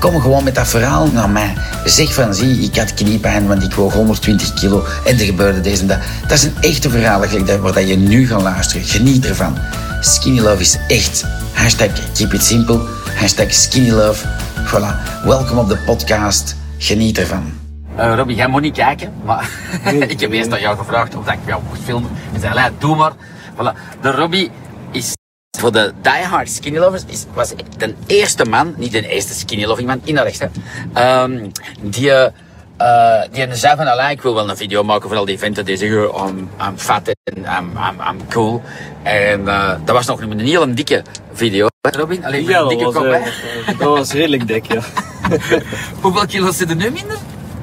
Kom gewoon met dat verhaal naar mij. Zeg van, zie, ik had kniepijn, want ik woog 120 kilo en er gebeurde deze en dat. Dat is een echte verhaal waar dat je nu gaat luisteren. Geniet ervan. Skinny Love is echt. Hashtag keep it simple. Hashtag skinny love. Voilà. Welkom op de podcast. Geniet ervan. Uh, Robbie, jij moet niet kijken, maar ik heb eerst aan jou gevraagd of ik jou mocht filmen. En zei, doe maar. Voilà. De Robbie voor de diehard skinny lovers is, was de eerste man, niet de eerste skinny loving man, in de rechts, um, die, uh, die zei van, ik wil wel een video maken voor al die venten die zeggen, I'm, I'm fat en I'm, I'm, I'm cool. En uh, dat was nog een hele dikke video, Robin? Alleen ja, een dikke dat was, kop, uh, dat was redelijk dik, ja. Hoeveel kilo's zitten er nu minder?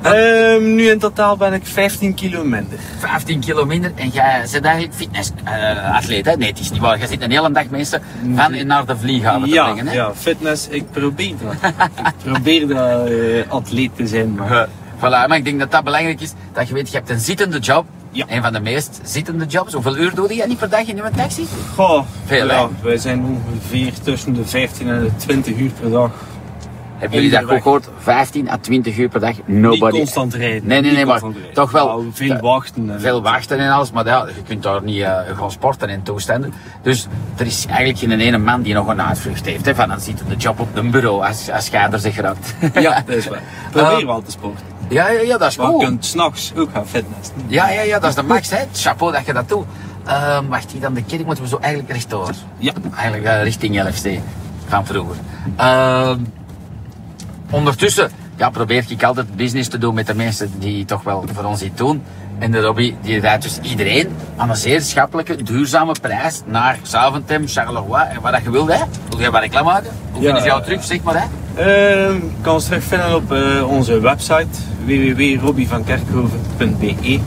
Um, nu in totaal ben ik 15 kilo minder. 15 kilo minder en jij bent eigenlijk fitnessatleet, uh, hè? Nee, het is niet waar. Je zit een hele dag mensen van en naar de vlieghaven ja, te brengen, hè? Ja, fitness, ik probeer dat. ik probeer dat uh, atleet te zijn, maar... Voilà, maar ik denk dat dat belangrijk is, dat je weet, je hebt een zittende job. Ja. Een van de meest zittende jobs. Hoeveel uur doe je niet per dag in een taxi? Goh, Veel, ja, hè? wij zijn ongeveer tussen de 15 en de 20 uur per dag. Hebben jullie dat ook gehoord? 15 à 20 uur per dag, nobody. Niet constant rijden. Nee, nee, nee, maar toch wel. Nou, veel wachten. en- Veel wachten en alles, maar ja, je kunt daar niet eh, gaan sporten en toestanden. Dus er is eigenlijk geen ene man die nog een uitvlucht heeft. Hè, van dan zit de job op een bureau als, als jij er zich raakt. Ja, dat is waar. Probeer Eh, wel te sporten. ja, ja, ja, dat is Maar je cool. kunt s'nachts ook gaan fitnessen. Ja, ja, ja, dat is de max, hè. Chapeau dat je dat doet. Ehm, wacht, hier dan de kerk moeten we zo eigenlijk rechtdoor. Ja. Eigenlijk eh, richting LFC van vroeger. Ehm, ondertussen ja, probeer ik altijd business te doen met de mensen die toch wel voor ons iets doen. En de Robbie die rijdt dus iedereen aan een zeer schappelijke, duurzame prijs naar Zaventem, Charleroi en wat je wil. Hè. Wil jij wat reclame maken? Hoe Ja. vinden ze jou terug, zeg maar. Hè? Je kan ons terugvinden op eh, onze website www.robbievankerkhoven.be.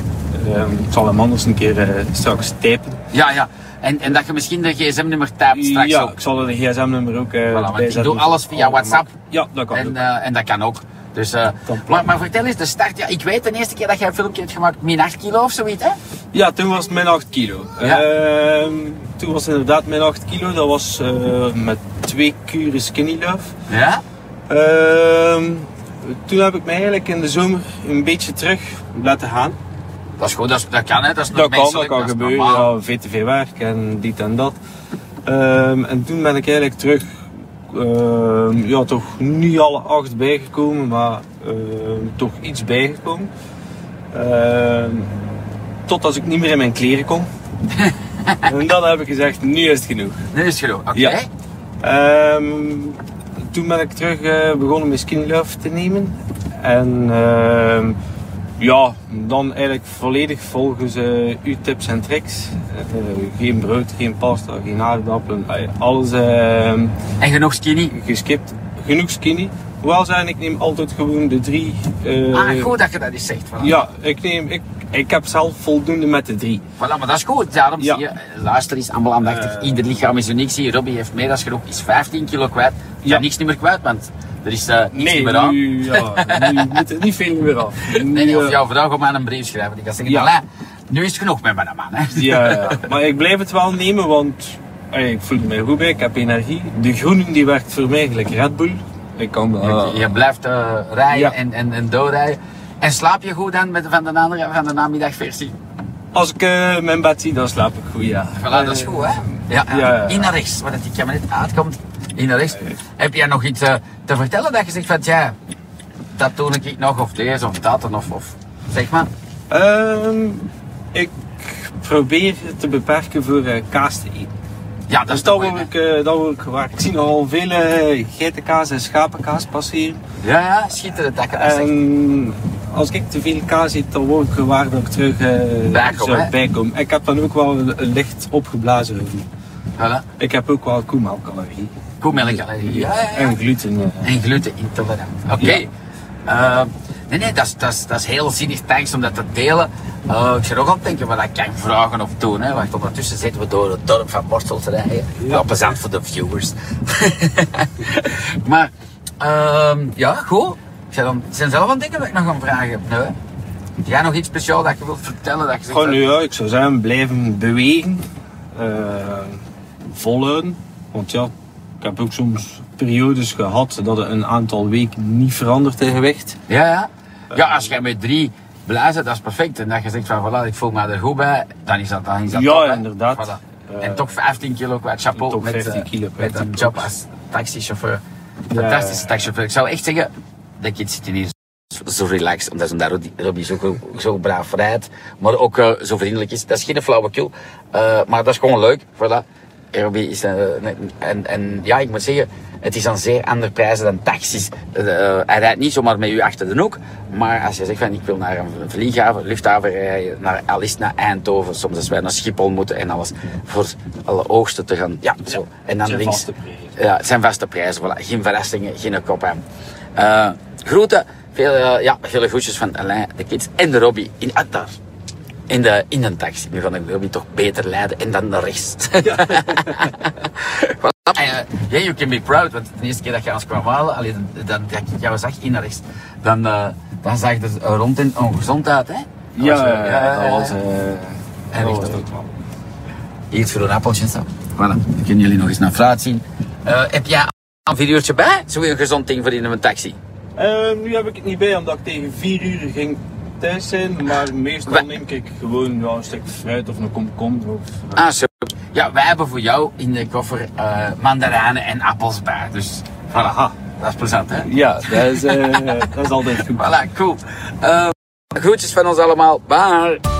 Ehm, ik zal hem anders een keer eh, straks typen. Ja, ja. En, en dat je misschien de gsm-nummer typt straks ja, ook. ik zal de gsm-nummer ook eh Voilà, want ik doe alles via Oh, WhatsApp. Ja, dat kan ook. En, eh, en dat kan ook. Dus, eh, maar, maar vertel eens, de start, ja, ik weet de eerste keer dat jij een filmpje hebt gemaakt, min 8 kilo of zoiets, hè? Ja, toen was het min 8 kilo. Ja. Ehm, toen was het inderdaad min 8 kilo. Dat was eh, met twee kuren skinny love. Ja? Ehm, toen heb ik mij eigenlijk in de zomer een beetje terug laten gaan. Dat is goed, dat, is- dat kan, hè? Dat is nog Dat kan, dat kan gebeuren. Ja, VTV werk en dit en dat. Ehm, en toen ben ik eigenlijk terug, ehm, ja, toch niet alle acht bijgekomen, maar ehm, toch iets bijgekomen. Tot als ik niet meer in mijn kleren kon. en dan heb ik gezegd, nu is het genoeg. Nu is het genoeg, oké. Ja. Toen ben ik terug eh, begonnen met Skinny Love te nemen. En ja, dan eigenlijk volledig volgens uw tips en tricks. Eh, geen brood, geen pasta, geen aardappelen. alles ehm, En genoeg skinny. geskipt. Genoeg skinny. Hoewel zijn, ik neem altijd gewoon de drie. eh, ah, goed dat je dat eens zegt. Voilà. Ja, ik, neem, ik, ik heb zelf voldoende met de drie. Voilà, maar dat is goed. Daarom Ja. zie je, luister eens, allemaal aandachtig. Eh. Ieder lichaam is uniek. Zie je, Robbie heeft meer dan genoeg, is 15 kilo kwijt. Ja. Ja. niks niet meer kwijt, want er is eh niks Nee, meer aan. nu, ja, nu moet niet veel meer af. Nu, nee, of eh, jouw vrouw gaat mij een brief schrijven. Die kan zeggen, Ja. Nu is het genoeg met mijn man. Hè. Ja, ja, maar ik blijf het wel nemen, want ik voel me goed bij, ik heb energie. De groene die werkt voor mij gelijk Red Bull. Ik kan dat. Je, je blijft eh, rijden Ja. en, en, en doorrijden. En slaap je goed dan met, van, de andere, van de namiddagversie? Als ik eh, mijn bed zie, dan slaap ik goed, ja. Voilà, dat is goed, hè? Ja, ja. Ja, ja. In naar rechts, waar die kabinet uitkomt. In naar rechts. Heb jij nog iets eh, te vertellen dat je zegt van, ja, dat doe ik nog, of deze, of dat, of, of zeg maar. Ehm, ik probeer te beperken voor eh, kaas te eten. Ja, dat Dus is dat toch word ik, dat word ik. Ik zie nogal veel geitenkaas en schapenkaas passeren. Ja, ja, schitterend dat dat. En als ik te veel kaas eet, dan word ik gewaar dat ik terug eh, Bijkom. Ik heb dan ook wel een, licht opgeblazen gevoel. Voilà. Ik heb ook wel koemelkallerie. Koemelkallergie. Ja, ja, ja. En gluten. eh. En glutenintolerant. Oké. Ja. Eh, Nee, nee, dat is, dat, is, dat is heel zinnig. Thanks om dat te delen. Uh, ik zit ook aan het denken wat ik kan vragen of doen. Hè. Want ondertussen zitten we door het dorp van Borstel te rijden. Ja. Plezant voor de viewers. maar, uh, ja, goed. Ik dan, zijn zelf aan het denken wat ik nog gaan vragen. Nee. Heb jij nog iets speciaals dat je wilt vertellen? Dat je zegt, Gewoon, ja, ik zou zeggen, blijven bewegen. Uh, voluiten. Want ja, ik heb ook soms periodes gehad dat het een aantal weken niet verandert in gewicht. Ja, ja. Ja, als jij met drie blazen, dat is perfect. En dat je zegt van, voilà, ik voel me er goed bij, dan is dat, dan is dat Ja, top, inderdaad. Voilà. en toch 15 kilo kwijt, chapeau, met, uh, kilo met een job als taxichauffeur. Fantastische taxichauffeur. Ik zou echt zeggen, dat je zit hier zo relaxed, omdat daar Robbie zo, zo braaf rijdt, maar ook uh, zo vriendelijk is. Dat is geen flauwekul, maar dat is gewoon leuk. Voilà. Robbie is, uh, en, en ja, ik moet zeggen, het is aan zeer andere prijzen dan taxis. Uh, hij rijdt niet zomaar met u achter de hoek. Maar als je zegt van ik wil naar een vlieghaven, luchthaven rijden, naar, al naar Eindhoven, soms als wij naar Schiphol moeten en alles, voor alle oogsten te gaan. Ja, zo. En dan links. Vaste ja, het zijn vaste prijzen. Voilà. Geen verrassingen, geen kop aan. Uh, groeten, veel, uh, ja, vele groetjes van Alain, de kids en de Robbie in Attar in de, in een taxi. Nu ga ik Robbie toch beter leiden en dan de rest. Ja. uh, yeah, you can be proud, want de eerste keer dat je ons kwam halen, alleen dan, dat ik jou zag in de rest, dan, uh, dan zag je er rond in ongezond uit, hè? Dat ja, was, uh, ja, dat was... Uh, en dat voor een appeltje, zo. Voilà, dan kunnen jullie nog eens naar fruit zien. Uh, heb jij een videootje bij? Zo'n gezond ding voor in een taxi? nu heb ik het niet bij, omdat ik tegen 4 uur ging thuis zijn, maar meestal neem ik gewoon ja, een stuk fruit of een komkommer. Of, uh. Ah, zo. Ja, wij hebben voor jou in de koffer uh, mandarijnen en appels bij. Dus voilà, dat is plezant, hè? Ja, dat is, uh, dat is altijd goed. Voilà, cool. groetjes van ons allemaal. Bye.